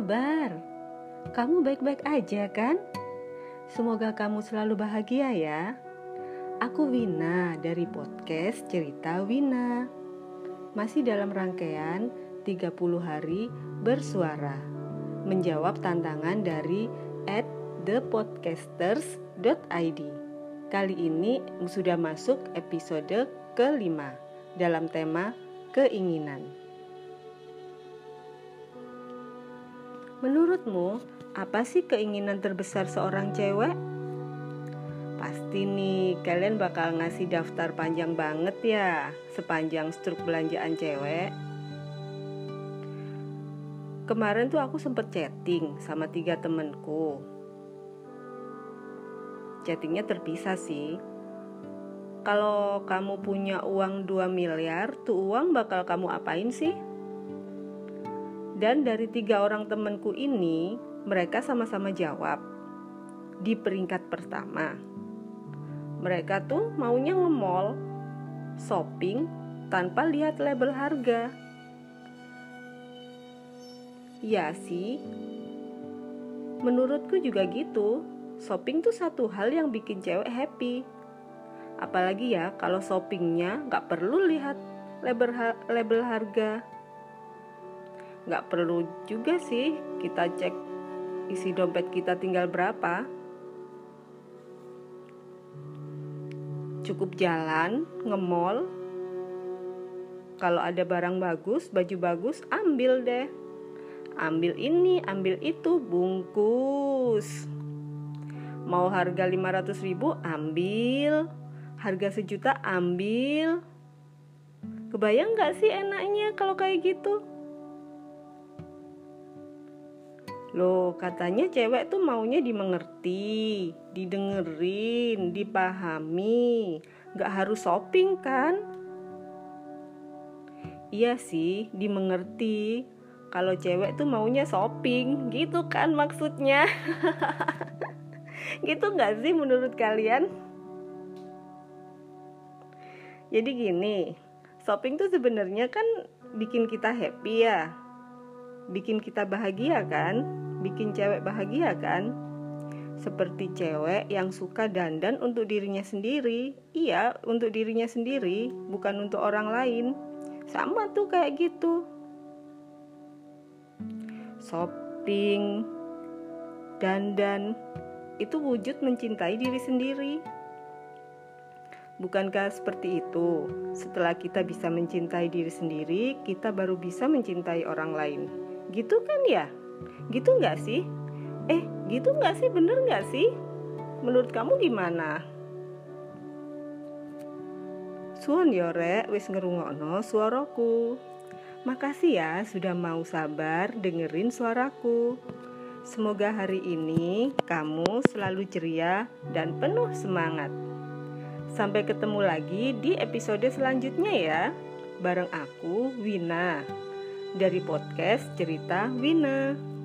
kabar? Kamu baik-baik aja kan? Semoga kamu selalu bahagia ya. Aku Wina dari podcast Cerita Wina. Masih dalam rangkaian 30 hari bersuara. Menjawab tantangan dari at thepodcasters.id. Kali ini sudah masuk episode kelima dalam tema keinginan. Menurutmu, apa sih keinginan terbesar seorang cewek? Pasti nih, kalian bakal ngasih daftar panjang banget ya, sepanjang struk belanjaan cewek. Kemarin tuh aku sempet chatting sama tiga temenku. Chattingnya terpisah sih. Kalau kamu punya uang 2 miliar, tuh uang bakal kamu apain sih? Dan dari tiga orang temanku ini, mereka sama-sama jawab. Di peringkat pertama, mereka tuh maunya nge-mall, shopping tanpa lihat label harga. Ya sih, menurutku juga gitu. Shopping tuh satu hal yang bikin cewek happy. Apalagi ya kalau shoppingnya nggak perlu lihat label, label harga nggak perlu juga sih kita cek isi dompet kita tinggal berapa. Cukup jalan nge-mall. Kalau ada barang bagus baju bagus ambil deh. Ambil ini ambil itu bungkus. Mau harga 500 ribu ambil. Harga sejuta ambil. Kebayang gak sih enaknya kalau kayak gitu Loh, katanya cewek tuh maunya dimengerti, didengerin, dipahami. Gak harus shopping kan? Iya sih, dimengerti. Kalau cewek tuh maunya shopping, gitu kan maksudnya. gitu gak sih menurut kalian? Jadi gini, shopping tuh sebenarnya kan bikin kita happy ya bikin kita bahagia kan? Bikin cewek bahagia kan? Seperti cewek yang suka dandan untuk dirinya sendiri. Iya, untuk dirinya sendiri, bukan untuk orang lain. Sama tuh kayak gitu. Shopping, dandan, itu wujud mencintai diri sendiri. Bukankah seperti itu? Setelah kita bisa mencintai diri sendiri, kita baru bisa mencintai orang lain. Gitu kan ya? Gitu nggak sih? Eh, gitu nggak sih? Bener nggak sih? Menurut kamu gimana? Suon yore wis ngerungokno suaraku. Makasih ya sudah mau sabar dengerin suaraku. Semoga hari ini kamu selalu ceria dan penuh semangat. Sampai ketemu lagi di episode selanjutnya ya. Bareng aku, Wina dari podcast Cerita Wina.